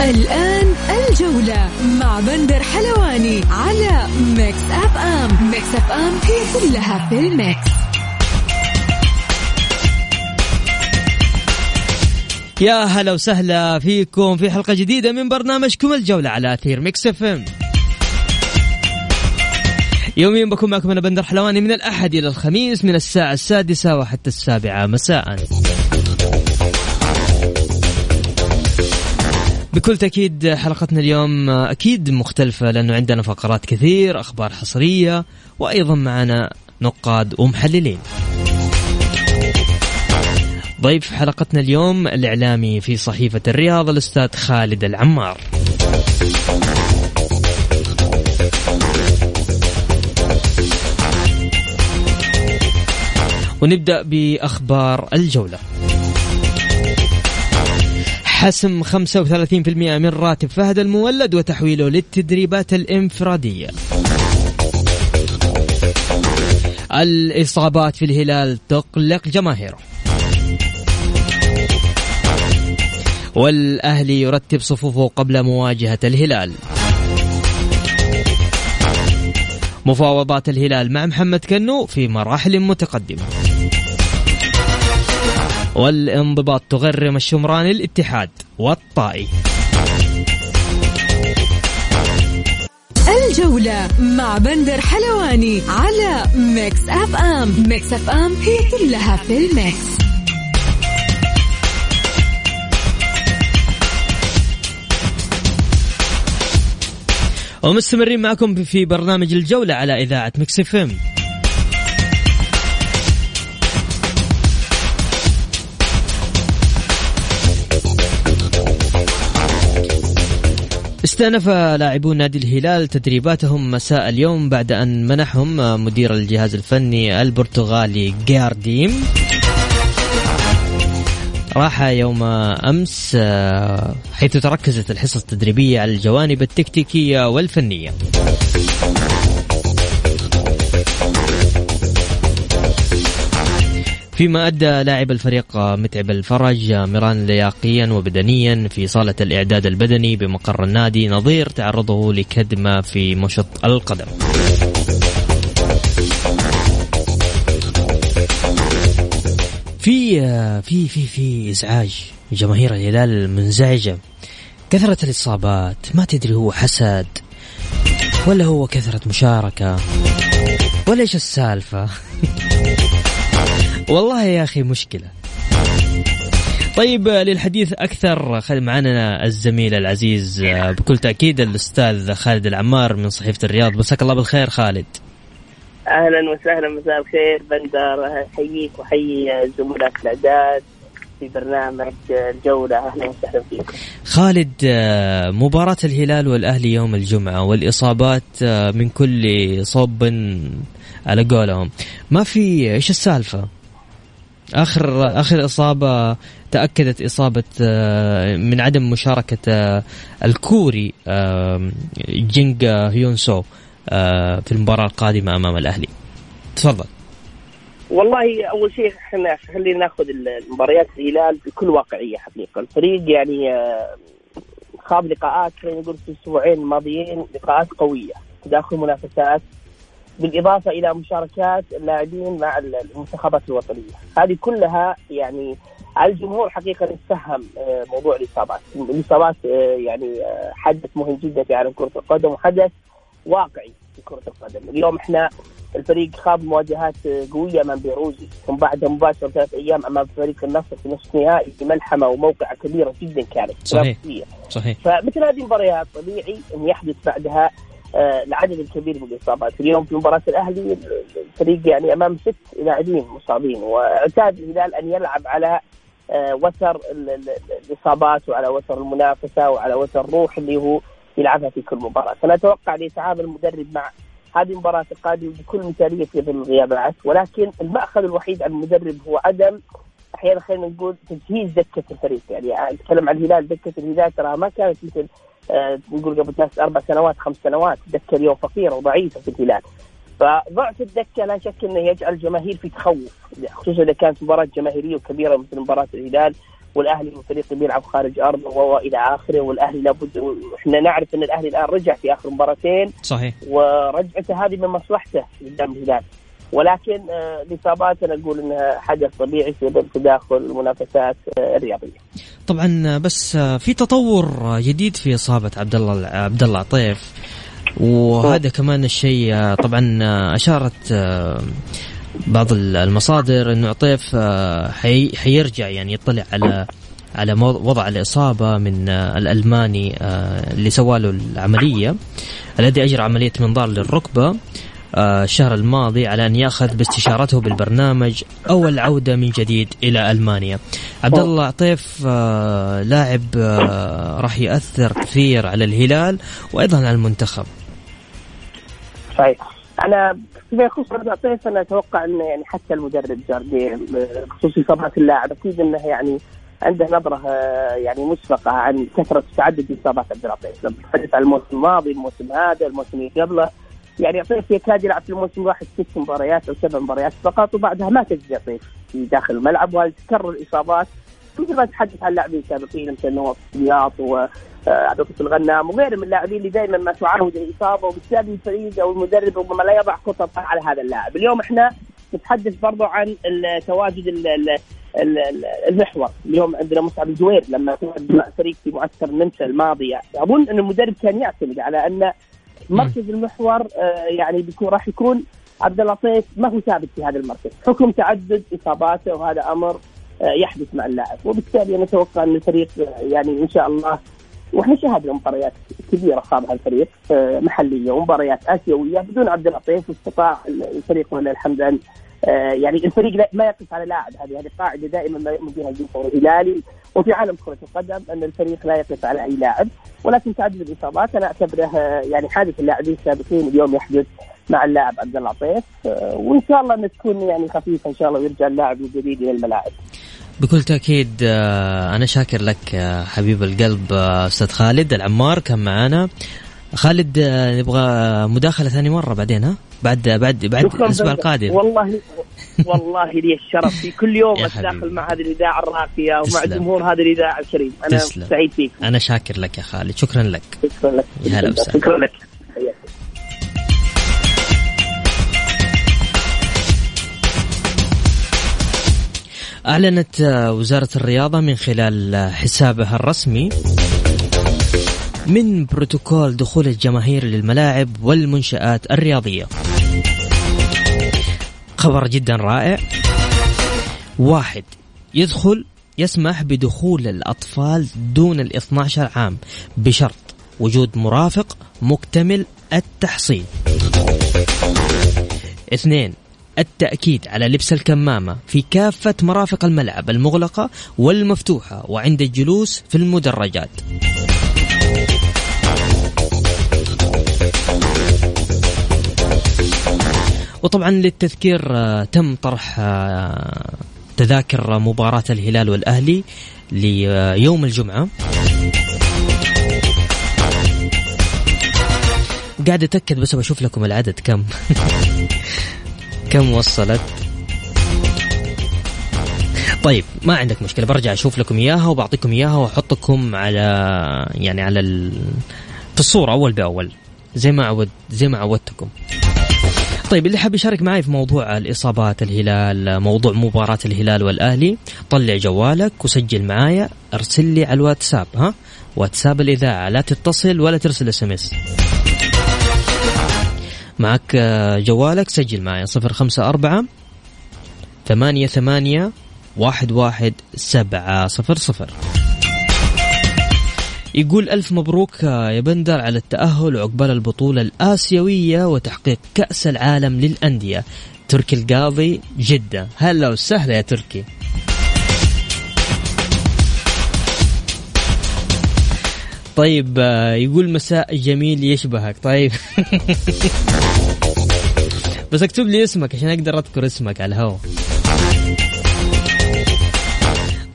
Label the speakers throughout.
Speaker 1: الآن الجولة مع بندر حلواني على Mix FM. Mix FM هي كلها في ال mix.
Speaker 2: يا هلا وسهلا فيكم في حلقة جديدة من برنامجكم الجولة على أثير Mix FM. يوميا بكون معكم أنا بندر حلواني من الأحد إلى الخميس من الساعة السادسة وحتى السابعة مساءً. بكل تأكيد حلقتنا اليوم أكيد مختلفة لأنه عندنا فقرات كثير أخبار حصرية وأيضا معنا نقاد ومحللين. ضيف حلقتنا اليوم الإعلامي في صحيفة الرياض الأستاذ خالد العمار. ونبدأ بأخبار الجولة. حسم 35% من راتب فهد المولد وتحويله للتدريبات الإنفرادية. الإصابات في الهلال تقلق جماهيره. والأهلي يرتب صفوفه قبل مواجهة الهلال. مفاوضات الهلال مع محمد كنو في مراحل متقدمة. والانضباط تغرم الشمراني الاتحاد والطائي.
Speaker 1: الجولة مع بندر حلواني على Mix FM. Mix FM هي كلها في ال mix.
Speaker 2: ومستمرين معكم في برنامج الجولة على إذاعة Mix FM. استأنف لاعبون نادي الهلال تدريباتهم مساء اليوم بعد أن منحهم مدير الجهاز الفني البرتغالي جارديم. راح يوم أمس حيث تركزت الحصص التدريبية على الجوانب التكتيكية والفنية. فيما أدى لاعب الفريق متعب الفرج مران لياقيا وبدنيا في صالة الإعداد البدني بمقر النادي نظير تعرضه لكدمة في مشط القدم. في في في في إزعاج جماهير الهلال منزعجه كثرة الإصابات ما تدري هو حسد ولا هو كثرة مشاركة ولا إيش السالفة. والله يا أخي مشكلة. طيب للحديث أكثر معنا الزميل العزيز بكل تأكيد الأستاذ خالد العمار من صحيفة الرياض. مساك الله بالخير خالد.
Speaker 3: أهلا وسهلا مساء الخير. بندر احييك واحيي زملاء الأعداد في برنامج الجولة. أهلا وسهلا فيكم
Speaker 2: خالد مباراة الهلال والأهلي يوم الجمعة والإصابات من كل صوب على قولهم. ما في إيش السالفة؟ آخر آخر إصابة تأكدت إصابة من عدم مشاركة الكوري جينج هيون سو في المباراة القادمة أمام الأهلي. تفضل.
Speaker 3: والله أول شيء إحنا خلينا ناخذ المباريات الهلال بكل واقعية حقيقة، الفريق يعني خاض لقاءات خلينا نقول في الأسبوعين الماضيين لقاءات قوية، تداخل منافسات بالإضافة إلى مشاركات اللاعبين مع المنتخبات الوطنية، هذه كلها يعني على الجمهور حقيقة يتفهم موضوع الإصابات، الإصابات يعني حدث مهم جدا في عالم كرة القدم وحدث واقعي في كرة القدم، اليوم إحنا الفريق خاض مواجهات قوية أمام بيروزي ثم بعدها مباشرة ثلاث أيام أمام فريق النصر في نصف نهائي في ملحمه وموقعه كبيرة جدا كانت
Speaker 2: صحيح. صحيح.
Speaker 3: فمثل هذه المباريات طبيعي أن يحدث بعدها آه العدد الكبير من الإصابات، اليوم في مباراة الأهلي الفريق يعني أمام ست لاعبين مصابين وأعتاد الهلال أن يلعب على آه، وتر الإصابات وعلى وتر المنافسة وعلى وتر الروح اللي هو يلعبها في كل مباراة، فانا أتوقع ليتعامل المدرب مع هذه المباراة القادمة بكل مثالية في ظل الغيابات ولكن المأخذ الوحيد على المدرب هو عدم أحيانا خلينا نقول تجهيز دكة الفريق. يعني أتكلم عن الهلال دكة الهلال ترى ما كانت مثل آه نقول قبل ثلاث أربع سنوات خمس سنوات دكه اليوم فقيره وضعيفه في الهلال فضعف الدكة لا شك إنه يجعل الجماهير في تخوف خصوصا إذا كانت مباراة جماهيرية وكبيرة مثل مباراة الهلال والأهلي فريق بيلعب خارج ارضه والى آخره والأهلي لابد إحنا نعرف إن الأهلي الآن رجع في آخر مباراتين.
Speaker 2: صحيح.
Speaker 3: ورجعته هذه من مصلحته قدام الهلال. ولكن الإصابات أنا أقول إنها حدث طبيعي في تداخل المنافسات آه، الرياضية.
Speaker 2: طبعا بس في تطور جديد في إصابة عبد الله عبد الله عطيف وهذا كمان الشيء طبعا أشارت بعض المصادر إنه عطيف حي حيرجع يعني يطلع على على وضع الإصابة من الألماني اللي سواله العملية الذي أجرى عملية منظار للركبة آه، الشهر الماضي على أن يأخذ باستشارته بالبرنامج أو العودة من جديد إلى ألمانيا. عبد الله عطيف آه، لاعب آه، راح يأثر كثير على الهلال وأيضا على المنتخب.
Speaker 3: صحيح. أنا فيما يخص عبد عطيف أنا أتوقع أنه يعني حتى المدرب جاردين بخصوص إصابات اللاعب أكيد أنه يعني عنده نظرة يعني مسبقة عن كثرة تعدد إصابات عبد العطيف لما نتحدث عن الموسم الماضي الموسم هذا الموسم اللي قبله يعني عطيف يكاد يلعب في الموسم الواحد ست مباريات أو سبع مباريات فقط وبعدها ما تجزي عطيف في داخل الملعب وتكرر الإصابات. مثل ما تحدث عن لاعبين سابقين مثل نواف السياط وعبد اللطيف الغنام وغيرهم من اللاعبين اللي دائما ما تعرض الاصابه وبالتالي الفريق أو المدرب ربما لا يضع خطط على هذا اللاعب، اليوم إحنا نتحدث برضو عن تواجد المحور. اليوم عندنا مصعب الجوير لما تواجد مع فريق في معسكر النمسا الماضيه أظن أن المدرب كان يعتمد على أن مركز المحور آه، يعني بيكون راح يكون عبد اللطيف ما هو ثابت في هذا المركز. حكم تعدد إصاباته وهذا أمر آه، يحدث مع اللاعب. وبالتالي نتوقع أن الفريق آه، يعني إن شاء الله وإحنا شاهدنا مباريات كبيرة خاضها الفريق محلية ومباريات آسيوية بدون عبد اللطيف واستطاع الفريق ولله الحمد أن يعني الفريق ما يقف على لاعب. هذه هذه قاعدة دائما ما يؤمن بها الجمهور الهلالي وفي عالم كرة القدم أن الفريق لا يقف على أي لاعب. ولكن تعدد الاصابات أنا اعتبره يعني حادث اللاعبين السابقين اليوم يحدث مع اللاعب عبد الله عطيف. وإن شاء الله أن تكون يعني خفيفة إن شاء الله ويرجع اللاعب من جديد إلى الملاعب.
Speaker 2: بكل تأكيد آه، أنا شاكر لك آه، حبيب القلب آه، أستاذ خالد العمار كان معنا خالد نبغى مداخلة ثاني مرة بعدين ها؟ بعد بعد بعد الأسبوع القادم.
Speaker 3: والله والله لي الشرف في كل يوم أتداخل مع هذه الإذاعة الراقية ومع جمهور هذه الإذاعة الكريم. أنا تسلم. سعيد فيك
Speaker 2: أنا شاكر لك يا خالد. شكرا لك.
Speaker 3: شكرا لك. يا هلا وسهلا. شكرا لك.
Speaker 2: أعلنت وزارة الرياضة من خلال حسابها الرسمي من بروتوكول دخول الجماهير للملاعب والمنشآت الرياضية. خبر جدا رائع. واحد يدخل يسمح بدخول الأطفال دون ال 12 عام بشرط وجود مرافق مكتمل التحصيل. اثنين التأكيد على لبس الكمامة في كافة مرافق الملعب المغلقة والمفتوحة وعند الجلوس في المدرجات. وطبعا للتذكير آه، تم طرح آه، تذاكر مباراة الهلال والأهلي ليوم الجمعة. قاعد أتأكد بس بشوف لكم العدد كم. كم وصلت؟ طيب ما عندك مشكلة برجع أشوف لكم إياها وبعطيكم إياها وأحطكم على يعني على ال... في الصورة أول بأول زي ما عود زي ما عودتكم. طيب اللي حاب يشارك معي في موضوع الإصابات الهلال موضوع مباراة الهلال والأهلي طلع جوالك وسجل معايا أرسل لي على الواتساب ها؟ واتساب الإذاعة لا تتصل ولا ترسل SMS. معك جوالك سجل معي صفر خمسة أربعة ثمانية ثمانية واحد واحد سبعة صفر صفر. يقول ألف مبروك آه، يا بندر على التأهل وعقبال البطولة الآسيوية وتحقيق كأس العالم للأندية. تركي القاضي جدة. هلا وسهلا يا تركي. طيب آه، يقول مساء جميل يشبهك. طيب. بس اكتب لي اسمك عشان أقدر أذكر اسمك على الهواء.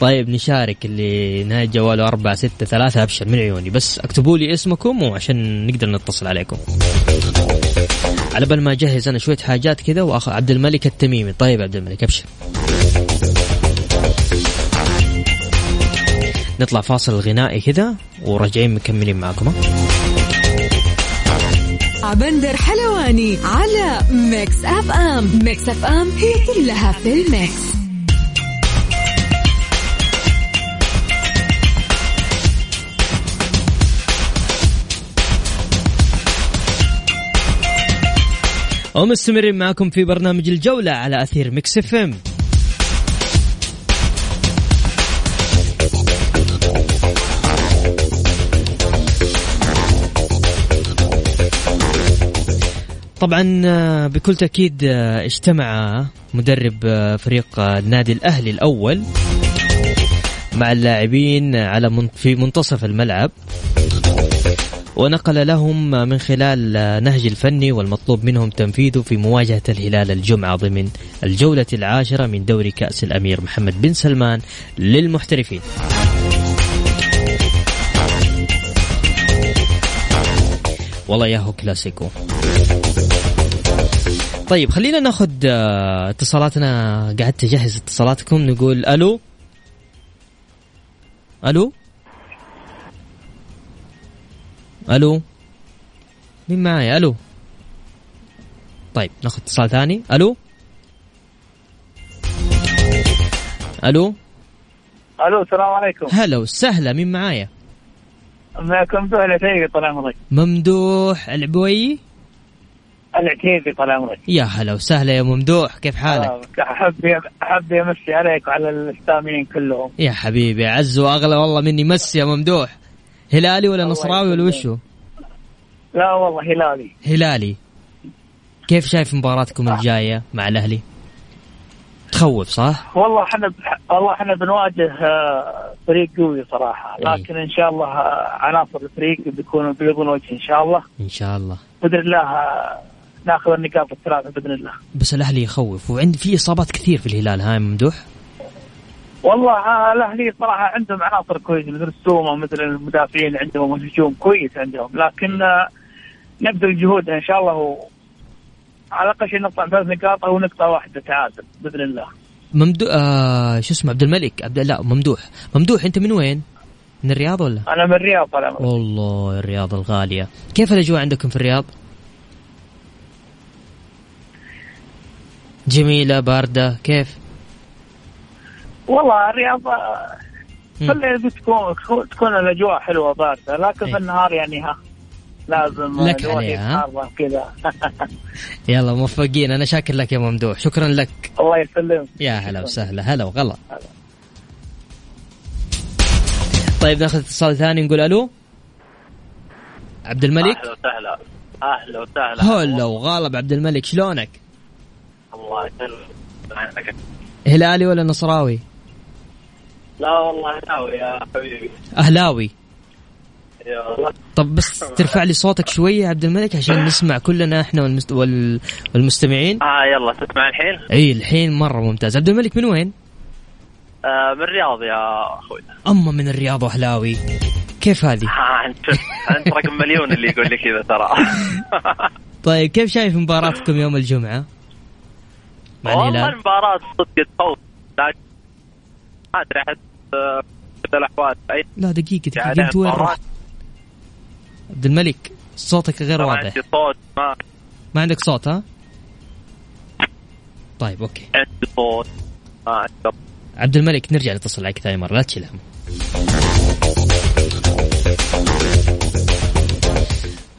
Speaker 2: طيب نشارك اللي نهاية جواله أربعة ستة ثلاثة أبشر من عيوني. بس اكتبوا لي اسمكم وعشان نقدر نتصل عليكم. على بال ما أجهز أنا شوية حاجات كذا وأخ عبد الملك التميمي. طيب عبد الملك أبشر. نطلع فاصل غنائي كذا وراجعين مكملين معكم.
Speaker 1: بندر حلواني على Mix FM. Mix FM هي كلها في ال mix.
Speaker 2: ومستمرين معكم في برنامج الجولة على أثير Mix FM. طبعا آه، بكل تأكيد آه، اجتمع مدرب آه، فريق النادي الأهلي الأول مع اللاعبين على في منتصف الملعب. ونقل لهم من خلال نهج الفني والمطلوب منهم تنفيذه في مواجهة الهلال الجمعة ضمن الجولة العاشرة من دوري كأس الأمير محمد بن سلمان للمحترفين. والله ياهو كلاسيكو. طيب خلينا ناخذ آه، اتصالاتنا. قعدت اجهز اتصالاتكم نقول ألو؟ ألو؟ ألو؟ مين معايا ألو؟ طيب ناخذ اتصال ثاني. ألو؟ ألو؟
Speaker 4: ألو السلام عليكم.
Speaker 2: هلا وسهلا مين معايا
Speaker 4: معكم ممدوح العتيبي طال عمرك.
Speaker 2: ممدوح العبوي؟
Speaker 4: العتيبي طال عمرك.
Speaker 2: يا هلا وسهلا يا ممدوح كيف حالك؟
Speaker 4: آه، أحب أحب امسي عليك وعلى السامعين كلهم.
Speaker 2: يا حبيبي عز وأغلى والله مني مسي يا ممدوح. هلالي ولا نصراوي ولا وشو؟
Speaker 4: لا والله هلالي.
Speaker 2: هلالي. كيف شايف مباراتكم الجاية مع الأهلي؟ تخوف صح؟
Speaker 4: والله إحنا والله إحنا بنواجه آه، فريق قوي صراحة. إيه. لكن إن شاء الله آه، عناصر الفريق بيكونوا بيضون وجه إن شاء الله.
Speaker 2: إن شاء الله.
Speaker 4: بإذن الله آه، ناخذ النقاط الثلاثة بإذن الله.
Speaker 2: بس الأهلي يخوف. وعند في إصابات كثير في الهلال هاي ممدوح؟
Speaker 4: والله الأهلي صراحة عندهم عناصر كويسة مثل السومة مثل المدافعين عندهم الهجوم كويس عندهم لكن نبذل جهودنا إن شاء الله و... على الأقل شيء نطلع ثلاث نقاط أو نقطة واحدة تعادل بإذن الله
Speaker 2: ممدوح آه شو اسمه عبد الملك عبد لا ممدوح ممدوح أنت من وين؟ من الرياض ولا؟
Speaker 4: أنا من الرياض طال
Speaker 2: والله الرياض الغالية كيف الأجواء عندكم في الرياض؟ جميلة باردة كيف؟
Speaker 4: والله الرياض كل تكون تكون الاجواء حلوة باردة لكن في إيه. النهار يعني ها لازم
Speaker 2: لك عليها كذا. يلا موفقين أنا شاكر لك يا ممدوح شكرا لك.
Speaker 4: الله يسلمك.
Speaker 2: يا هلا وسهلا هلا وغلا. طيب ناخذ اتصال ثاني نقول ألو. عبد الملك؟
Speaker 5: أهلا وسهلا. أهلا وسهلا.
Speaker 2: هلا وغالب عبد الملك شلونك؟
Speaker 5: الله يسلمك.
Speaker 2: هلالي ولا نصراوي؟
Speaker 5: لا والله أهلاوي يا حبيبي.
Speaker 2: أهلاوي. طب بس ترفع لي صوتك شوية يا عبد الملك عشان نسمع كلنا إحنا والمست... وال... والمستمعين.
Speaker 5: آه يلا تسمع الحين؟
Speaker 2: إي الحين مرة ممتاز. عبد الملك من وين؟
Speaker 5: آه من الرياض يا أخوي.
Speaker 2: اما من الرياض واهلاوي كيف هذه؟
Speaker 5: آه انت أنت رقم مليون اللي يقول لي كذا ترى.
Speaker 2: طيب كيف شايف مباراتكم يوم الجمعة؟
Speaker 5: مع والله المباراة صدق تفوز لكن ما أدري أحس الأحوال.
Speaker 2: لا دقيقة دقيقة. انت وين رحت؟ عبد الملك صوتك غير واضح.
Speaker 5: عندي صوت ما
Speaker 2: ما عندك صوت ها؟ طيب أوكي.
Speaker 5: عندي صوت. ما عندي
Speaker 2: عبد الملك نرجع نتصل عليك ثاني مرة لا تشيل هم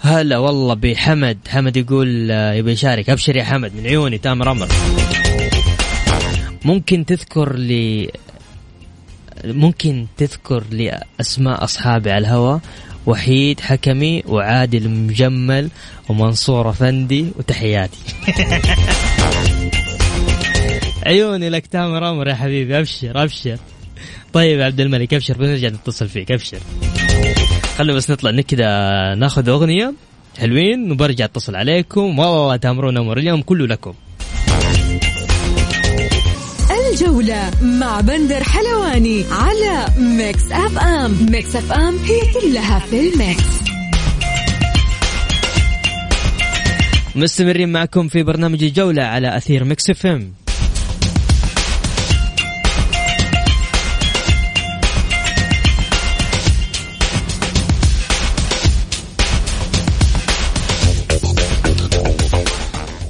Speaker 2: هلا والله بحمد. حمد يقول آه، يبي يشارك. أبشر يا حمد من عيوني تامر أمر ممكن تذكر لي ممكن تذكر لي اسماء أصحابي على الهواء وحيد حكمي وعادل مجمل ومنصور افندي وتحياتي. عيوني لك تامر أمر يا حبيبي أبشر أبشر. طيب عبد الملك أبشر بنرجع نتصل فيك أبشر. خلوا بس نطلع كذا ناخذ أغنية حلوين وبرجع أتصل عليكم. والله تامرون أمر اليوم كله لكم.
Speaker 1: الجولة مع بندر حلواني على Mix FM. Mix FM هي كلها في ال mix.
Speaker 2: مستمرين معكم في برنامج الجولة على أثير Mix FM.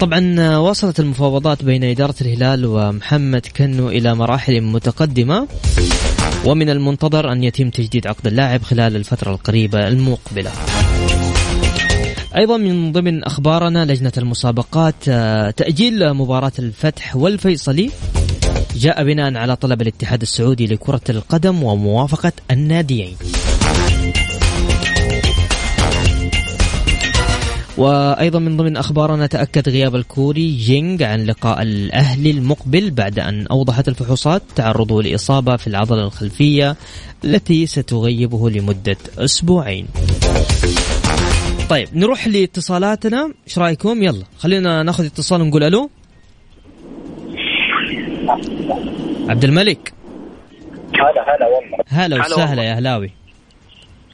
Speaker 2: طبعا وصلت المفاوضات بين إدارة الهلال ومحمد كنو إلى مراحل متقدمة. ومن المنتظر أن يتم تجديد عقد اللاعب خلال الفترة القريبة المقبلة. أيضا من ضمن أخبارنا لجنة المسابقات آه، تأجيل مباراة الفتح والفيصلي. جاء بناء على طلب الاتحاد السعودي لكرة القدم وموافقة الناديين. وأيضا من ضمن أخبارنا تأكد غياب الكوري جينغ عن لقاء الأهلي المقبل بعد أن أوضحت الفحوصات تعرضه لإصابة في العضلة الخلفية التي ستغيبه لمدة أسبوعين. طيب نروح لاتصالاتنا. إيش رأيكم؟ يلا خلينا ناخذ اتصال ونقول ألو. عبد الملك.
Speaker 6: هلا هلا والله.
Speaker 2: هلا وسهلا يا هلاوي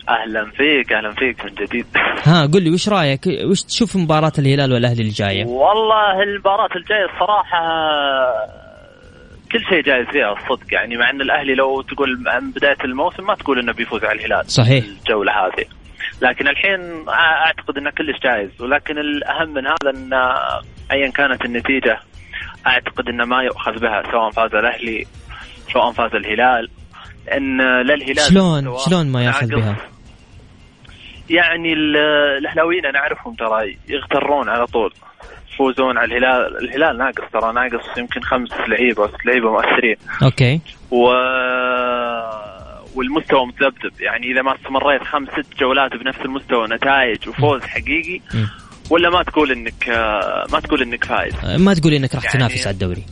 Speaker 5: أهلا فيك أهلا فيك من جديد.
Speaker 2: ها قل لي وش رأيك؟ وش تشوف مباراة الهلال والأهلي الجاية؟
Speaker 5: والله المباراة الجاية الصراحة كل شيء جايز فيها الصدق يعني مع إن الأهلي لو تقول عن بداية الموسم ما تقول إنه بيفوز على الهلال
Speaker 2: صحيح.
Speaker 5: الجولة هذه. لكن الحين أعتقد إنه كلش جايز ولكن الأهم من هذا إن ايا كانت النتيجة أعتقد إنه ما يؤخذ بها سواء فاز الأهلي سواء فاز الهلال لأن لا الهلال
Speaker 2: شلون شلون ما يأخذ بها؟
Speaker 5: يعني الأهلاويين أنا أعرفهم ترى يغترون على طول. يفوزون على الهلال. الهلال ناقص ترى ناقص يمكن خمس لعيبة أو ست لعيبة مؤثرين.
Speaker 2: okay.
Speaker 5: و والمستوى متذبذب. يعني إذا ما استمريت خمس ست جولات بنفس المستوى نتائج وفوز حقيقي ولا ما تقول إنك ما تقول إنك فايز.
Speaker 2: ما تقول إنك راح يعني تنافس على الدوري.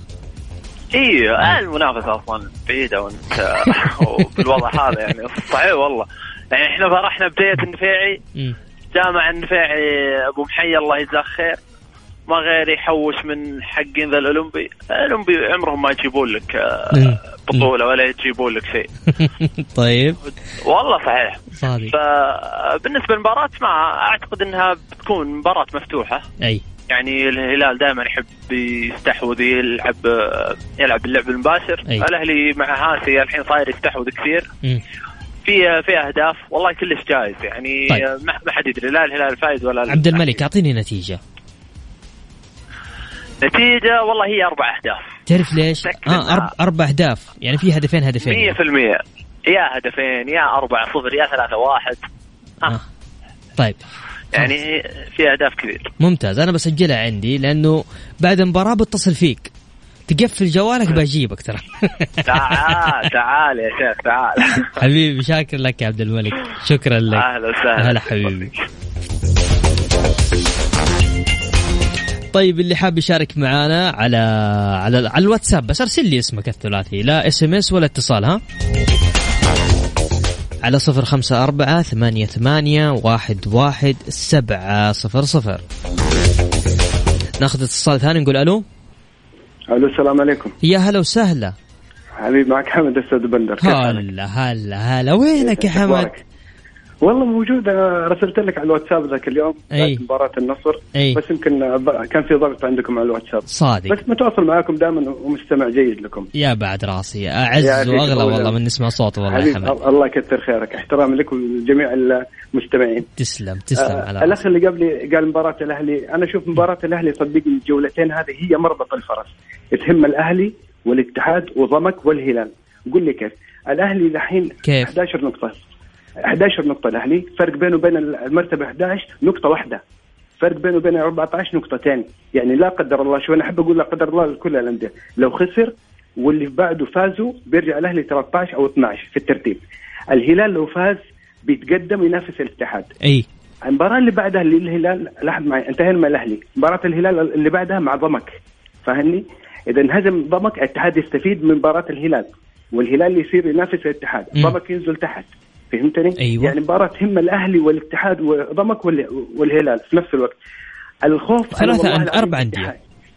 Speaker 5: اي. المنافسة أصلا بعيدة وأنت بالوضع هذا يعني. صحيح والله. يعني إحنا فرحنا بداية النفيعي جامع النفيعي أبو محي الله يجزاه خير ما غير يحوش من حقين ذا الأولمبي، الأولمبي عمرهم ما يجيبون لك آه، بطولة ولا يجيبون لك شيء.
Speaker 2: طيب
Speaker 5: والله صحيح.
Speaker 2: صادق.
Speaker 5: فبالنسبه للمباراة ما أعتقد إنها بتكون مباراة مفتوحة.
Speaker 2: أي.
Speaker 5: يعني الهلال دائما يحب يستحوذ يلعب يلعب اللعب المباشر أي. الأهلي مع هاسي الحين صاير يستحوذ كثير م. في في أهداف والله كلش جايز. يعني طيب. ما حد يدري لا الهلال فايز ولا
Speaker 2: عبد الملك أعطيني نتيجة.
Speaker 5: نتيجة والله هي أربع أهداف.
Speaker 2: تعرف ليش؟ آه أربع, أربع أهداف. يعني في هدفين هدفين. 100%
Speaker 5: يا هدفين يا أربعة صفر يا ثلاثة واحد. آه. آه.
Speaker 2: طيب.
Speaker 5: يعني في أهداف كثير
Speaker 2: ممتاز. أنا بسجلها عندي لأنه بعد المباراه بتصل فيك. تقفل جوالك بجيبك ترى.
Speaker 5: تعال تعال يا شيخ تعال.
Speaker 2: حبيبي شاكر لك يا عبد الملك. شكرا لك.
Speaker 5: أهلا وسهلا.
Speaker 2: هلا حبيبي. طيب اللي حاب يشارك معنا على على على الواتساب بس أرسل لي اسمك الثلاثي. لا SMS ولا اتصال ها؟ على صفر خمسة أربعة ثمانية ثمانية واحد واحد سبعة صفر صفر. ناخذ اتصال ثاني نقول ألو؟
Speaker 7: ألو السلام عليكم.
Speaker 2: يا هلا وسهلا.
Speaker 7: حبيبي معك حمد أستاذ بندر.
Speaker 2: هلا هلا هلا. وينك يا حمد؟
Speaker 7: والله موجود. أنا رسلت لك على الواتساب ذاك اليوم
Speaker 2: أي.
Speaker 7: مباراة النصر.
Speaker 2: أي.
Speaker 7: بس يمكن كان في ضغط عندكم على الواتساب.
Speaker 2: صادق.
Speaker 7: بس متواصل معاكم دائما ومستمع جيد لكم.
Speaker 2: يا بعد راسي. أعز وأغلى والله من نسمع صوت والله يا حمد.
Speaker 7: الله يكثر خيرك. احترامي لك ولجميع المستمعين.
Speaker 2: تسلم تسلم
Speaker 7: آه على الأخ اللي قبلي قال مباراة الأهلي. أنا أشوف مباراة الأهلي صدقني الجولتين هذه هي مربط الفرس. تهم الأهلي والاتحاد وضمك والهلال. قول لي كيف؟ الأهلي الحين 11 نقطة. 11 نقطة الأهلي فرق بينه وبين المرتبة 11 نقطة واحدة. فرق بينه وبين 14 نقطتين. يعني لا قدر الله شو أنا أحب أقول لا قدر الله لكل الأندية. لو خسر واللي بعده فازوا بيرجع الأهلي 13 أو 12 في الترتيب. الهلال لو فاز بيتقدم وينافس الاتحاد.
Speaker 2: أي.
Speaker 7: المباراة اللي بعدها اللي الهلال لاحظ معي انتهينا من الأهلي، مباراة الهلال اللي بعدها مع ضمك. فاهمني؟ إذا انهزم ضمك الاتحاد يستفيد من مباراة الهلال والهلال يصير ينافس الاتحاد، ضمك ينزل تحت فهمتني؟
Speaker 2: أيوة.
Speaker 7: يعني مباراة تهم الأهلي والاتحاد وضمك وال- والهلال في نفس الوقت الخوف أنا
Speaker 2: ثلاثة أن- أربع أندية.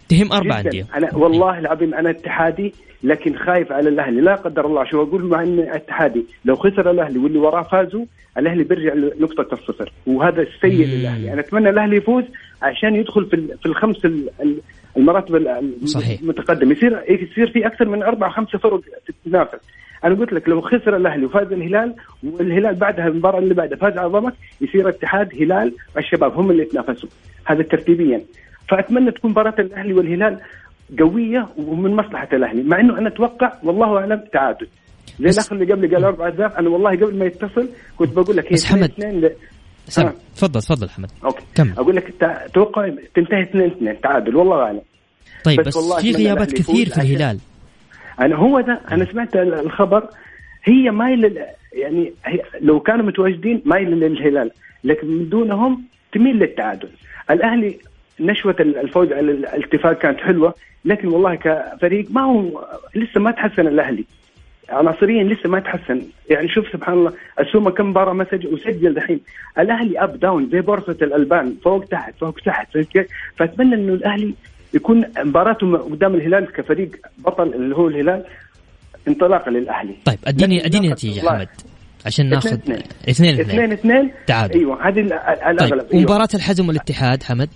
Speaker 2: تهم أربع. أندية
Speaker 7: أنا والله العظيم أنا اتحادي لكن خايف على الأهلي لا قدر الله شو أقول مع ان اتحادي لو خسر الأهلي واللي وراه فازوا الأهلي بيرجع لنقطة الصفر وهذا السيء
Speaker 2: مم.
Speaker 7: للأهلي أنا أتمنى الأهلي يفوز عشان يدخل في في الخمس ال- ال- المراتب ال-
Speaker 2: صحيح.
Speaker 7: المتقدم يصير يصير في أكثر من أربع خمسة فرق تتنافس. أنا قلت لك لو خسر الأهلي وفاز الهلال والهلال بعدها المباراة اللي بعدها فاز على ضمك يصير اتحاد هلال الشباب هم اللي يتنافسوا. هذا ترتيبيا. فأتمنى تكون مباراة الأهلي والهلال قوية ومن مصلحة الأهلي. مع إنه أنا أتوقع والله أعلم تعادل. زي الأخ اللي قبل قال أربع أهداف أنا والله قبل ما يتصل كنت بقول لك هي
Speaker 2: بس حمد- سم
Speaker 7: آه.
Speaker 2: تفضل تفضل حمد.
Speaker 7: أوكي.
Speaker 2: كمل.
Speaker 7: أقول لك تع- توقع تنتهي اثنين اثنين تعادل. والله أعلم.
Speaker 2: طيب
Speaker 7: بس
Speaker 2: بس في غيابات
Speaker 7: الأهلي
Speaker 2: كثير في الهلال.
Speaker 7: أنا هو ده أنا سمعت ال- الخبر هي مايله يعني هي لو كانوا متواجدين مايله للهلال لكن من دونهم تميل للتعادل. الأهلي نشوة ال- الفوز على ال- الاتفاق كانت حلوة لكن والله كفريق ما هو لسه ما تحسن الأهلي. عناصريا لسه ما تحسن. يعني شوف سبحان الله السومه كم مباراة ما سجل وسجل دحين. الأهلي up down زي بورصة الألبان فوق تحت فوق تحت؟ فأتمنى إنه الأهلي يكون مباراته قدام الهلال كفريق بطل اللي هو الهلال انطلاقه للأهلي.
Speaker 2: طيب اديني أديني
Speaker 7: لا
Speaker 2: نتيجة
Speaker 7: قدر الله.
Speaker 2: حمد عشان ناخذ
Speaker 7: اثنين.
Speaker 2: اثنين
Speaker 7: اثنين.
Speaker 2: اثنين تعادل.
Speaker 7: أيوه هذه ال- ال-
Speaker 2: طيب
Speaker 7: الاغلب أيوة.
Speaker 2: ومباراة الحزم والاتحاد حمد؟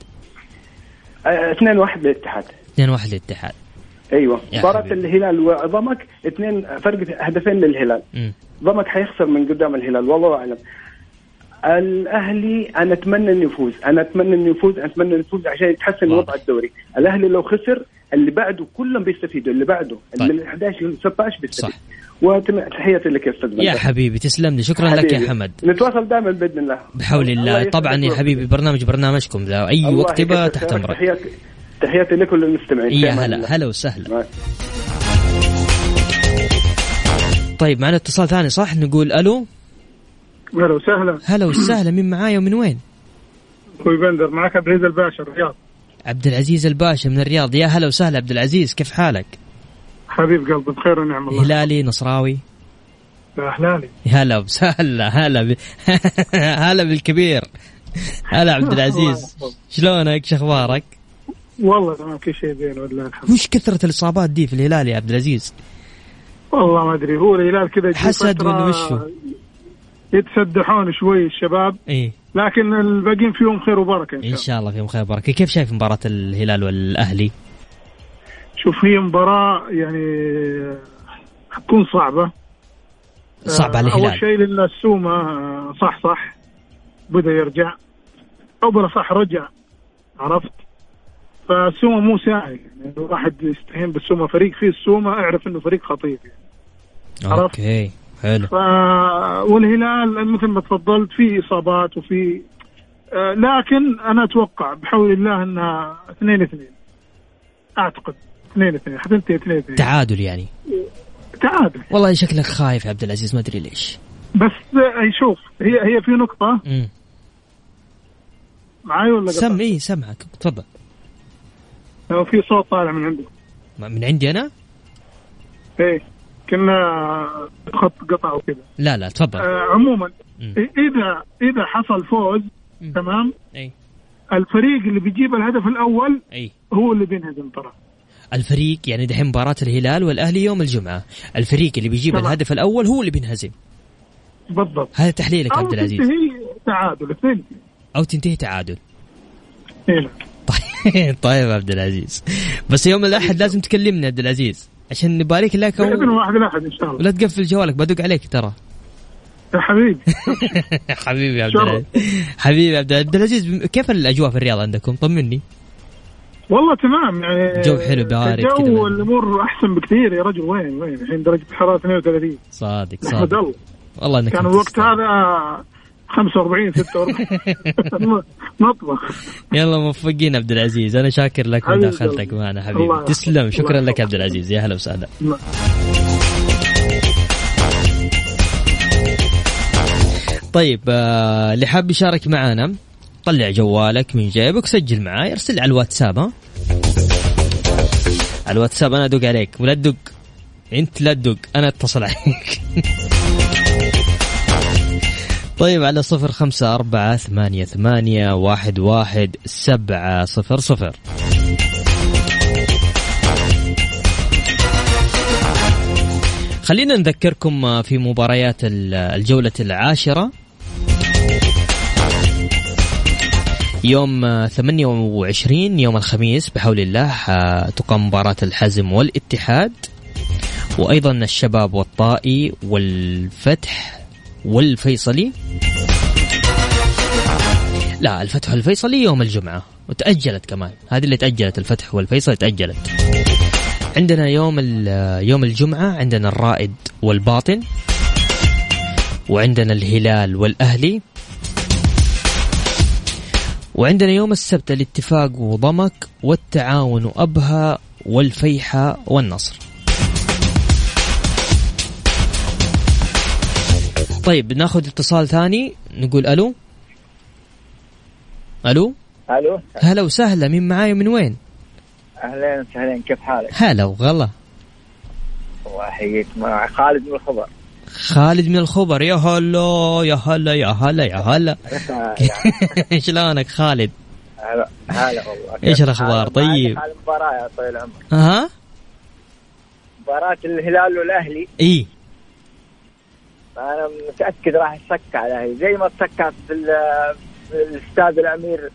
Speaker 7: آه، اثنين واحد للاتحاد.
Speaker 2: اثنين واحد للاتحاد.
Speaker 7: أيوه
Speaker 2: حبيبي.
Speaker 7: الهلال وضمك اثنين فرق هدفين للهلال. ضمك حيخسر من قدام الهلال والله أعلم الأهلي أنا أتمنى إنه يفوز أنا أتمنى إنه يفوز أنا أتمنى إنه يفوز عشان يتحسن. وضع الدوري الأهلي لو خسر اللي بعده كلهم بيستفيدوا اللي بعده
Speaker 2: طيب.
Speaker 7: من 11 ل 16 بيستفيد. وتحياتي لك يا أستاذ
Speaker 2: يا. حبيبي تسلم لي شكرا لك يا
Speaker 7: حبيبي.
Speaker 2: حمد
Speaker 7: نتواصل دائما بإذن الله
Speaker 2: بحول الله
Speaker 7: يسعدك
Speaker 2: طبعا يا. حبيبي برنامج برنامجكم ذا أي
Speaker 7: الله
Speaker 2: وقت تحت. أمرك
Speaker 7: تحياتي تحياتي لك وللمستمعين
Speaker 2: يا هلا. هلا وسهلا. طيب معنا اتصال ثاني صح؟ نقول ألو؟
Speaker 8: أهلا وسهلا.
Speaker 2: هلا وسهلا مين معايا ومن وين؟
Speaker 8: أخوي بندر معك عبد العزيز الباشا الرياض
Speaker 2: عبد العزيز الباشا من الرياض. يا هلا وسهلا عبد العزيز كيف حالك؟
Speaker 8: حبيب قلبي بخير ونعم الله.
Speaker 2: هلالي نصراوي.
Speaker 8: يا اهلالي
Speaker 2: هلا وسهلا هلا ب... هلا بالكبير. هلا عبد العزيز. شلونك؟ شو أخبارك؟
Speaker 8: والله تمام كل شيء زين والله الحمد
Speaker 2: وش كثرة الإصابات دي في الهلال يا عبد العزيز؟
Speaker 8: والله ما أدري هو الهلال كذا
Speaker 2: حسد ولا وشو؟
Speaker 8: يتسدحون شوي الشباب
Speaker 2: إيه.
Speaker 8: لكن الباقيين فيهم خير وبركة إن
Speaker 2: إن
Speaker 8: شاء الله.
Speaker 2: شاء الله فيهم خير بركة كيف شايف مباراة الهلال والأهلي؟
Speaker 8: شوف هي مباراة يعني حتكون صعبة.
Speaker 2: صعب على
Speaker 8: آه،
Speaker 2: الهلال.
Speaker 8: شيء لأن السومة آه، صح صح بدأ يرجع. أو بلا صح رجع عرفت؟ فالسومه مو سهل يعني الواحد يستهين بالسومه. فريق فيه السومه اعرف إنه فريق خطير يعني.
Speaker 2: أوكي حلو.
Speaker 8: ف... والهلال مثل ما تفضلت فيه إصابات وفي آه، لكن أنا أتوقع بحول الله إنها 2 2 أعتقد 2 2 حتنتهي 2 2
Speaker 2: تعادل يعني.
Speaker 8: تعادل.
Speaker 2: والله شكلك خايف يا عبد العزيز ما أدري ليش.
Speaker 8: بس آه، شوف هي هي في
Speaker 2: نقطة.
Speaker 8: معاي ولا
Speaker 2: سم؟ إيه سمعك. تفضل.
Speaker 8: في صوت طالع من عندك.
Speaker 2: من عندي أنا؟
Speaker 8: إيه كنا خط قطع وكذا.
Speaker 2: لا لا تفضل.
Speaker 8: آه عموما
Speaker 2: مم.
Speaker 8: إذا إذا حصل فوز
Speaker 2: مم.
Speaker 8: تمام؟
Speaker 2: أي.
Speaker 8: الفريق اللي بيجيب الهدف الأول
Speaker 2: أي.
Speaker 8: هو اللي بينهزم ترى
Speaker 2: الفريق يعني دحين مباراة الهلال والأهلي يوم الجمعة. الفريق اللي بيجيب
Speaker 8: تمام.
Speaker 2: الهدف الأول هو اللي بينهزم.
Speaker 8: بالضبط.
Speaker 2: هذا تحليلك عبد العزيز.
Speaker 8: تنتهي تعادل اثنين.
Speaker 2: أو تنتهي تعادل.
Speaker 8: إيه.
Speaker 2: طيب عبد العزيز. بس يوم الأحد لازم تكلمني عبد العزيز. عشان نبارك لك
Speaker 8: باذن
Speaker 2: و...
Speaker 8: واحد الأحد إن شاء الله.
Speaker 2: ولا تقفل جوالك بدق عليك ترى.
Speaker 8: يا حبيبي.
Speaker 2: حبيبي عبد. العزيز. حبيبي عبد العزيز كيف الأجواء في الرياض عندكم؟ طمني.
Speaker 8: والله تمام يعني
Speaker 2: جو حلو بارد.
Speaker 8: الجو الأمور أحسن بكثير يا رجل. وين وين؟ الحين درجة الحرارة 32
Speaker 2: صادق صادق.
Speaker 8: الله.
Speaker 2: والله إنك
Speaker 8: كان الوقت. هذا 45 46 مطبخ.
Speaker 2: يلا موفقين عبد العزيز. أنا شاكر لك مداخلتك. معنا حبيبي. تسلم. شكرا لك عبد. العزيز. يا هلا وسهلا. طيب آه، اللي حاب يشارك معنا طلع جوالك من جيبك سجل معاي ارسل على الواتساب ها. على الواتساب أنا أدق عليك ولا تدق؟ أنت لا تدق أنا أتصل عليك. طيب على صفر خمسة أربعة ثمانية ثمانية واحد واحد سبعة صفر صفر. خلينا نذكركم في مباريات الجولة العاشرة. يوم 28 يوم الخميس بحول الله تقام مباراة الحزم والاتحاد. وأيضا الشباب والطائي والفتح والفيصلي. لا الفتح والفيصلي يوم الجمعة. وتأجلت كمان. هذه اللي تأجلت الفتح والفيصل تأجلت. عندنا يوم يوم الجمعة عندنا الرائد والباطن. وعندنا الهلال والأهلي. وعندنا يوم السبت الاتفاق وضمك والتعاون وأبها والفيحة والنصر. طيب ناخذ اتصال ثاني نقول ألو؟ ألو؟
Speaker 9: ألو؟
Speaker 2: هلا وسهلا مين معاي من وين؟
Speaker 9: أهلين وسهلين كيف حالك؟
Speaker 2: هلا وغلا.
Speaker 9: الله يحييك مع خالد من الخبر.
Speaker 2: خالد من الخبر يا هلا يا هلا يا هلا يا هلا. شلونك خالد؟
Speaker 9: هلا هلا والله.
Speaker 2: إيش الأخبار؟ طيب؟
Speaker 9: المباراة يا طويل العمر.
Speaker 2: ها؟
Speaker 9: مباراة الهلال والأهلي.
Speaker 2: إي.
Speaker 9: أنا متأكد راح يسكع الاهلي زي ما تسكع في, الاستاد الأمير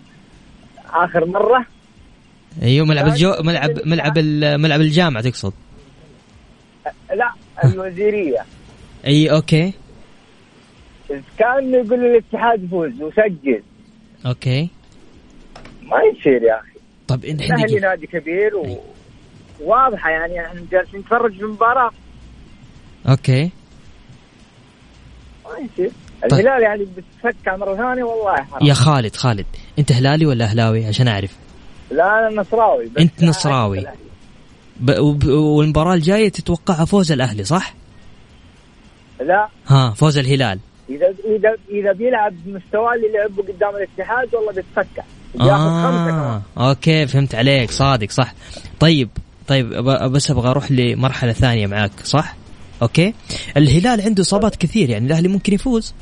Speaker 9: آخر مرة.
Speaker 2: أيوه ملعب الجو ملعب ملعب ملعب الجامعة تقصد؟
Speaker 9: لا الوزيرية.
Speaker 2: أي okay.
Speaker 9: كان يقول الاتحاد يفوز وسجل
Speaker 2: okay.
Speaker 9: ما يصير يا أخي.
Speaker 2: طب
Speaker 9: الاهلي نادي كبير و... واضحة يعني إحنا جالسين نتفرج في المباراة.
Speaker 2: okay.
Speaker 9: ما يصير طيب. الهلال يعني بتفكع مرة ثانية والله حرام.
Speaker 2: يا خالد خالد أنت هلالي ولا أهلاوي عشان أعرف؟
Speaker 9: لا أنا نصراوي
Speaker 2: أنت نصراوي. ب... والمباراة الجاية تتوقعها فوز الأهلي صح؟
Speaker 9: لا.
Speaker 2: ها فوز الهلال.
Speaker 9: إذا إذا إذا بيلعب بمستواه اللي لعبه قدام الاتحاد والله بيتفقع
Speaker 2: آه أوكي فهمت عليك صادق صح. طيب طيب بس أبغى أروح لمرحلة ثانية معاك صح؟ أوكي؟ الهلال عنده إصابات كثير يعني الأهلي ممكن يفوز.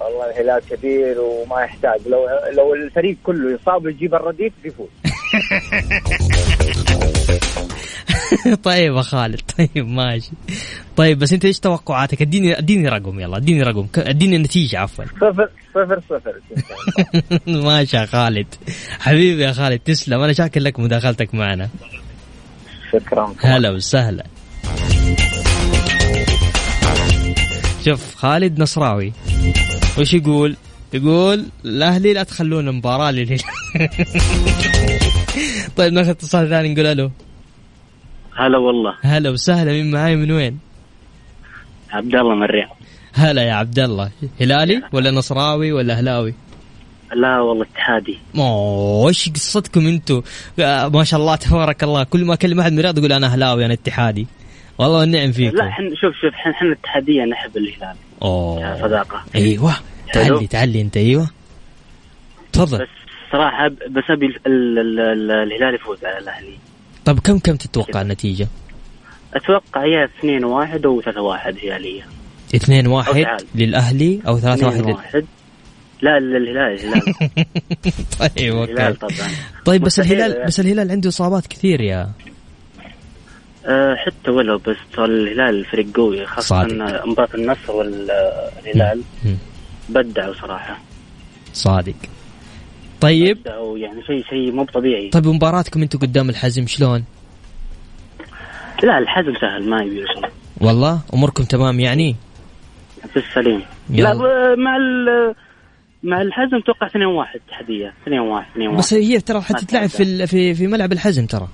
Speaker 9: والله الهلال كبير وما يحتاج. لو لو الفريق كله يصاب يجيب الرديف بيفوز.
Speaker 2: طيب يا خالد طيب ماشي. طيب بس أنت إيش توقعاتك؟ اديني اديني رقم يلا اديني رقم اديني النتيجة عفوا.
Speaker 9: صفر صفر صفر.
Speaker 2: ماشي يا خالد. حبيبي يا خالد تسلم أنا شاكر لك مداخلتك معنا.
Speaker 9: شكرا.
Speaker 2: هلا وسهلا. شوف خالد نصراوي. وش يقول؟ يقول الاهلي لا تخلون مباراة للهلال؟ طيب ناخذ اتصال ثاني نقول ألو.
Speaker 10: هلا والله.
Speaker 2: هلا وسهلا مين معاي؟ من وين؟
Speaker 10: عبد الله من الرياض.
Speaker 2: هلا يا عبد الله. هلالي ولا نصراوي ولا أهلاوي؟
Speaker 10: لا والله اتحادي.
Speaker 2: وش قصتكم أنتم ما شاء الله تبارك الله. كل ما أكلم أحد من الرياض يقول أنا أهلاوي أنا اتحادي. والله والنعم فيكم.
Speaker 10: لا حن شوف شوف إحنا اتحاديه نحب الهلال.
Speaker 2: أوه.
Speaker 10: صداقه
Speaker 2: أيوه. تعلي تعلي أنت أيوه. تفضل.
Speaker 10: بس صراحة بس أبي الهلال يفوز على الأهلي.
Speaker 2: طب كم كم تتوقع النتيجة؟
Speaker 10: أتوقع هي 2 1 أو 3 1 هلالية.
Speaker 2: 2 1 للأهلي أو 3 1
Speaker 10: لل... لا للهلال الهلال
Speaker 2: طيب أوكي. طبعا. طيب بس الهلال بس الهلال عنده إصابات كثير يا
Speaker 10: حتى ولو بس الهلال فريق قوي خاصة مباراة النصر والهلال. بدعوا صراحة.
Speaker 2: صادق. طيب.
Speaker 10: بدعوا يعني شيء شيء مو طبيعي.
Speaker 2: طيب مباراتكم أنتم قدام الحزم شلون؟
Speaker 10: لا الحزم سهل ما يبي
Speaker 2: والله أموركم تمام يعني؟
Speaker 10: في السليم. لا مع مع الحزم أتوقع 2 1 تحدية. 2 1 2 1
Speaker 2: بس هي ترى حتتلعب في في في ملعب الحزم ترى.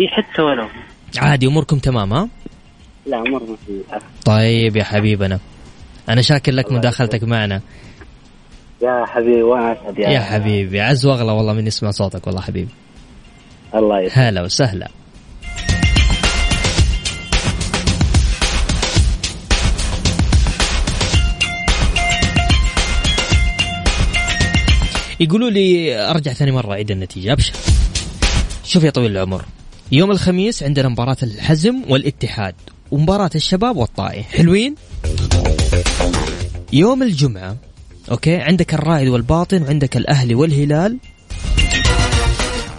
Speaker 10: اي حتى ولو.
Speaker 2: عادي أموركم تمام ها؟
Speaker 10: لا أمورنا
Speaker 2: طيب يا حبيبنا أنا شاكر لك مداخلتك معنا.
Speaker 10: يا حبيبي وأنا اسعد
Speaker 2: يا, يا حبيبي عز واغلى والله من نسمع صوتك والله حبيبي.
Speaker 10: الله يسعدك
Speaker 2: هلا وسهلا. يقولوا لي أرجع ثاني مرة اعيد النتيجة أبشر. شوف يا طويل العمر. يوم الخميس عندنا مباراة الحزم والاتحاد ومباراة الشباب والطائي. حلوين؟ يوم الجمعة أوكي؟ عندك الرائد والباطن وعندك الأهلي والهلال.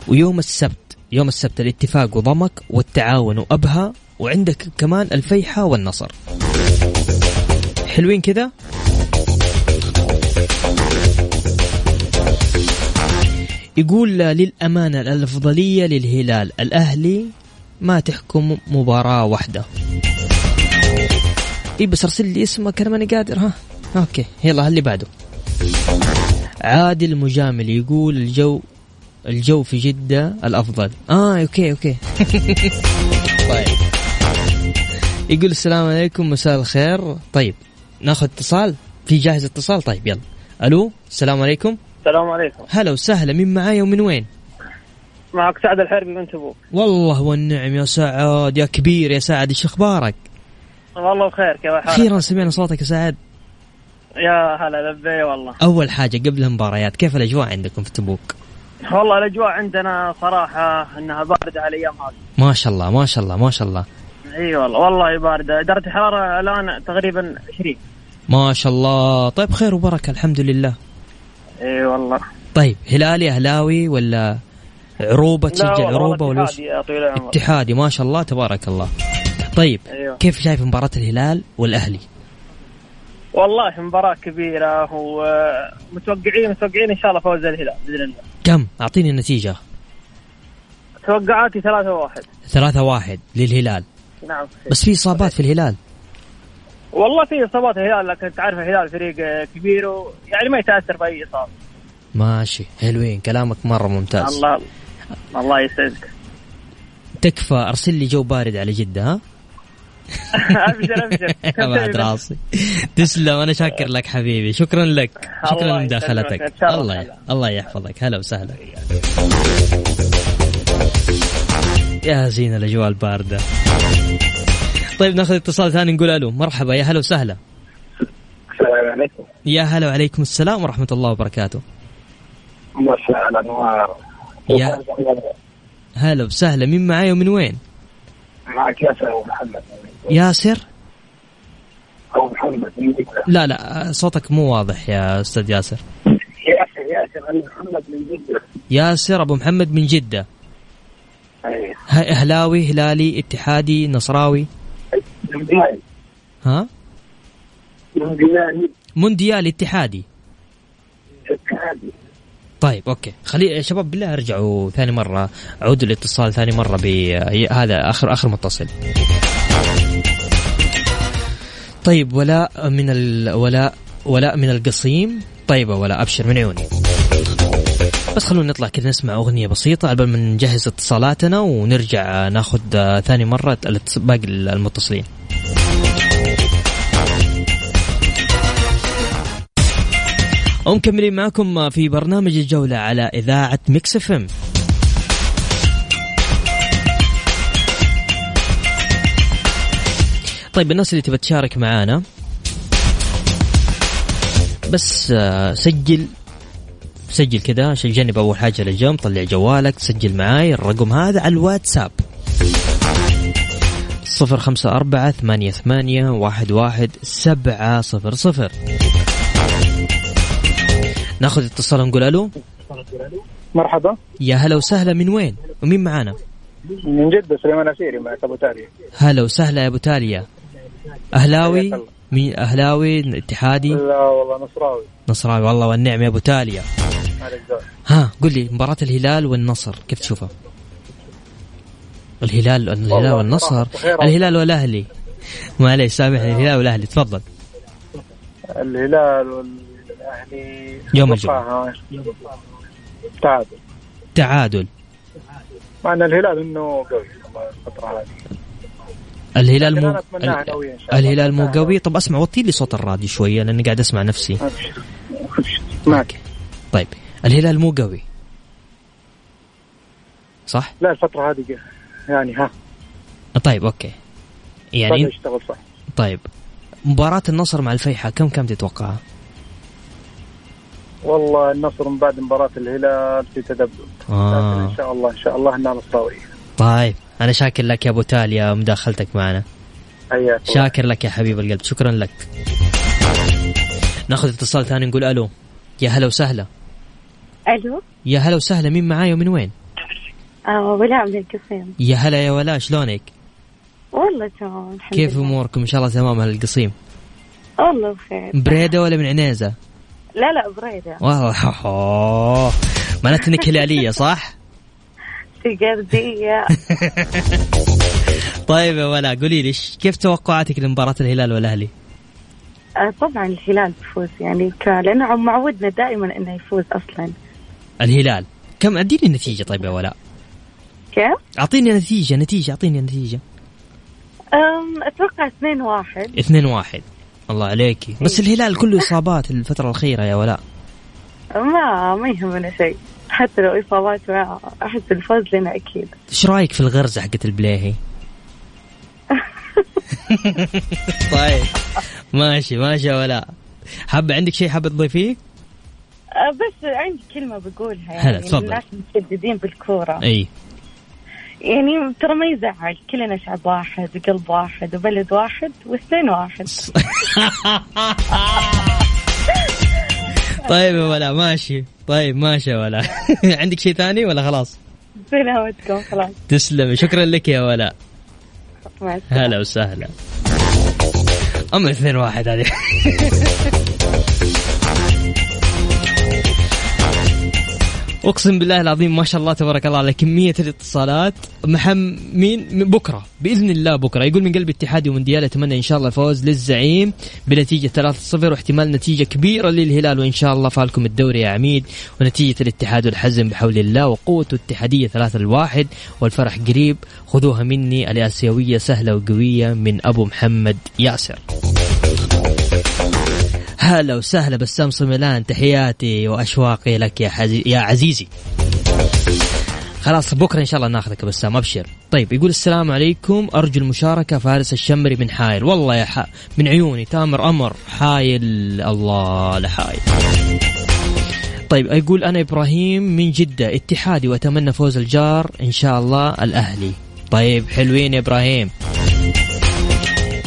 Speaker 2: ويوم السبت يوم السبت الاتفاق وضمك والتعاون وأبها وعندك كمان الفيحة والنصر. حلوين كذا؟ يقول للأمانة الأفضلية للهلال. الأهلي ما تحكم مباراة واحدة. اي بس ارسل لي اسمك أنا ماني قاراها. أوكي يلا اللي بعده. عادل المجامل يقول الجو الجو في جدة الأفضل. آه أوكي أوكي. طيب. يقول السلام عليكم مساء الخير. طيب ناخذ اتصال؟ في جاهز اتصال؟ طيب يلا. ألو السلام عليكم.
Speaker 11: السلام عليكم.
Speaker 2: هلا وسهلا مين معايا ومن وين؟
Speaker 11: معك سعد الحربي من تبوك.
Speaker 2: والله والنعم يا سعد يا كبير يا سعد إيش أخبارك؟
Speaker 11: والله بخير كيف حالك؟
Speaker 2: أخيرا سمعنا صوتك يا سعد.
Speaker 11: يا هلا لبي والله.
Speaker 2: أول حاجة قبل المباريات كيف الأجواء عندكم في تبوك؟
Speaker 11: والله الأجواء عندنا صراحة إنها باردة على الأيام هذه.
Speaker 2: ما شاء الله ما شاء الله ما شاء الله.
Speaker 11: إي والله والله باردة. درجه الحرارة الآن تقريبا 20
Speaker 2: ما شاء الله. طيب خير وبركة الحمد لله.
Speaker 11: إي والله.
Speaker 2: طيب هلالي اهلاوي ولا عروبة تشجع عروبة ولا اتحادي ما شاء الله تبارك الله. طيب أيوه. كيف شايف مباراة الهلال والأهلي؟
Speaker 11: والله مباراة كبيرة ومتوقعين متوقعين إن شاء الله فوز الهلال بإذن الله.
Speaker 2: كم؟ أعطيني النتيجة.
Speaker 11: توقعاتي ثلاثة واحد.
Speaker 2: ثلاثة واحد للهلال.
Speaker 11: نعم.
Speaker 2: بس في إصابات في الهلال.
Speaker 11: والله في إصابات الهلال لكن تعرف الهلال فريق كبير ويعني ما يتأثر بأي إصابة.
Speaker 2: ماشي. حلوين. كلامك مرة ممتاز.
Speaker 11: الله الله يسعدك.
Speaker 2: تكفى ارسل لي جو بارد على جدة ها؟
Speaker 11: أبشر أبشر.
Speaker 2: بعد راسي. تسلم أنا شاكر لك حبيبي. شكرا لك. شكرا لمداخلتك. الله. الله يحفظك. هلا وسهلا. يا زين الأجواء الباردة. طيب ناخذ اتصال ثاني نقول ألو. مرحبا يا هلا وسهلا.
Speaker 6: السلام عليكم.
Speaker 2: يا هلا وعليكم السلام ورحمة الله وبركاته.
Speaker 6: مساء الأنوار.
Speaker 2: يا هلا وسهلا. مين معاي ومن وين؟
Speaker 6: معك ياسر أبو محمد.
Speaker 2: ياسر؟
Speaker 6: أبو محمد من جدة.
Speaker 2: لا لا صوتك مو واضح يا أستاذ ياسر.
Speaker 6: ياسر ياسر أبو محمد من جدة.
Speaker 2: ياسر أبو محمد من جدة.
Speaker 6: إيه
Speaker 2: اهلاوي هلالي اتحادي نصراوي.
Speaker 6: مونديالي.
Speaker 2: ها؟
Speaker 6: مونديالي.
Speaker 2: مونديالي اتحادي.
Speaker 6: اتحادي.
Speaker 2: طيب أوكي. خلي شباب بالله ارجعوا ثاني مرة. عودوا الاتصال ثاني مرة بهذا اخر آخر متصل. طيب ولاء من الولاء ولاء من القصيم. طيبة ولا أبشر من عيوني. بس خلونا نطلع كذا نسمع أغنية بسيطة قبل ما نجهز اتصالاتنا ونرجع ناخذ ثاني مرة باقي المتصلين. ومكملين معكم في برنامج الجولة على إذاعة ميكس إف إم. طيب الناس اللي تبى تشارك معانا بس آه، سجل سجل كذا عشان جنب أول حاجة لجنب طلع جوالك سجل معاي الرقم هذا على الواتساب. صفر خمسة أربعة ثمانية ثمانية واحد واحد سبعة صفر صفر. ناخذ اتصال ونقول ألو.
Speaker 12: مرحبا.
Speaker 2: يا هلا وسهلا من وين؟ ومين معانا؟
Speaker 12: من جدة سليمان عسيري معك أبو تاليا
Speaker 2: هلا وسهلا يا أبو تاليا أهلاوي؟ مين؟ أهلاوي اتحادي؟
Speaker 12: لا والله نصراوي.
Speaker 2: نصراوي والله والنعم يا أبو تاليا ها قل لي مباراة الهلال والنصر كيف تشوفها؟ الهلال الهلال والنصر. الهلال والأهلي. معليش سامحني الهلال والأهلي تفضل.
Speaker 12: الهلال وال يعني
Speaker 2: يوم الجمعة.
Speaker 12: تعادل.
Speaker 2: تعادل.
Speaker 12: مع إن الهلال إنه قوي الفترة هذه.
Speaker 2: الهلال مو الهلال مو قوي. طب أسمع وطي لي صوت الراديو شوية لأني قاعد أسمع نفسي.
Speaker 12: معك.
Speaker 2: طيب الهلال مو قوي. صح؟
Speaker 12: لا الفترة هذه يعني ها.
Speaker 2: طيب أوكي. يعني
Speaker 12: يشتغل صح.
Speaker 2: طيب مباراة النصر مع الفيحاء كم كم تتوقعها؟
Speaker 12: والله النصر من بعد مباراة الهلال في تذبذب آه. إن شاء الله إن شاء الله انها نصراوية
Speaker 2: طيب أنا شاكر لك يا أبو تاليا مداخلتك معنا
Speaker 12: حياك
Speaker 2: شاكر لك يا حبيب القلب شكرا لك نأخذ اتصال ثاني نقول ألو يا هلا وسهلا
Speaker 13: ألو
Speaker 2: يا هلا وسهلا مين معاي ومن وين؟
Speaker 13: آه ولاء من القصيم
Speaker 2: يا هلا يا ولاء شلونك؟
Speaker 13: والله تمام الحمد
Speaker 2: كيف. أموركم إن شاء الله تمام أهل القصيم؟
Speaker 13: والله بخير
Speaker 2: بريدة ولا من عنيزة؟
Speaker 13: لا لا بريدة
Speaker 2: والله. معناته إنك هلالية صح؟
Speaker 13: سقردية
Speaker 2: طيب يا ولاء قولي لي كيف توقعاتك لمباراة الهلال والأهلي؟
Speaker 13: آه طبعا الهلال بيفوز يعني ك- عم معودنا دائما إنه يفوز أصلا.
Speaker 2: الهلال. كم أديني النتيجة طيب يا ولاء
Speaker 13: كيف؟
Speaker 2: أعطيني نتيجة نتيجة أعطيني نتيجة.
Speaker 13: أم أتوقع 2 واحد.
Speaker 2: 2 1 الله عليكي. بس الهلال كله إصابات الفترة الأخيرة يا ولاء.
Speaker 13: ما ما يهمنا شيء. حتى لو إصابات ما أحس الفوز لنا أكيد.
Speaker 2: إيش رأيك في الغرزة حقت البليهي؟ طيب. ماشي ماشي يا ولاء. حابة عندك شيء حابة تضيفيه؟
Speaker 13: بس عندي كلمة بقولها
Speaker 2: هلا،
Speaker 13: يعني
Speaker 2: تفضل.
Speaker 13: الناس متشددين بالكورة.
Speaker 2: إي.
Speaker 13: يعني ترى ما يزعل. كلنا شعب واحد وقلب واحد وبلد واحد واثنين واحد.
Speaker 2: طيب يا ولاء ماشي. طيب ماشي يا ولاء عندك شيء ثاني ولا خلاص؟
Speaker 13: سلامتكم خلاص.
Speaker 2: تسلمي شكرا لك يا
Speaker 13: السلامة.
Speaker 2: هلا وسهلا. أما اثنين واحد هذه. أقسم بالله العظيم ما شاء الله تبارك الله على كمية الاتصالات. محم مين؟ بكرة بإذن الله بكرة. يقول من قلب اتحادي ومونديال أتمنى إن شاء الله الفوز للزعيم بنتيجة 3-0 واحتمال نتيجة كبيرة للهلال وإن شاء الله فالكم الدوري يا عميد. ونتيجة الاتحاد والحزم بحول الله وقوته الاتحادية 3 الواحد والفرح قريب. خذوها مني الآسيوية سهلة وقوية من أبو محمد ياسر. هلا وسهلا بسام صميلان تحياتي وأشواقي لك يا حزي... يا عزيزي. خلاص بكرة إن شاء الله ناخذك بسام أبشر. طيب يقول السلام عليكم أرجو المشاركة فارس الشمري من حايل. والله يا ح... من عيوني تامر أمر حايل. الله لحايل طيب يقول أنا إبراهيم من جدة اتحادي وأتمنى فوز الجار إن شاء الله الأهلي. طيب حلوين يا إبراهيم.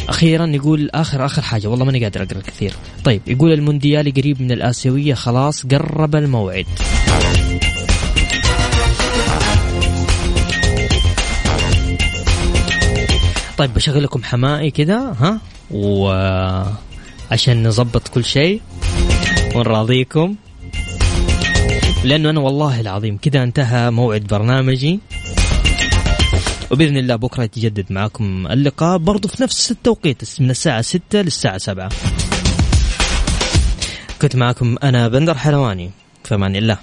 Speaker 2: أخيرا يقول آخر آخر حاجة والله ماني قادر أقرأ كثير طيب يقول المونديالي قريب من الآسيوية خلاص قرب الموعد. طيب بشغل لكم حمائي كذا ها؟ و عشان نظبط كل شيء ونراضيكم. لأنه أنا والله العظيم كذا انتهى موعد برنامجي. وبإذن الله بكرة يتجدد معكم اللقاء برضو في نفس التوقيت من الساعة 6 للساعة 7 كنت معكم أنا بندر حلواني في أمان الله.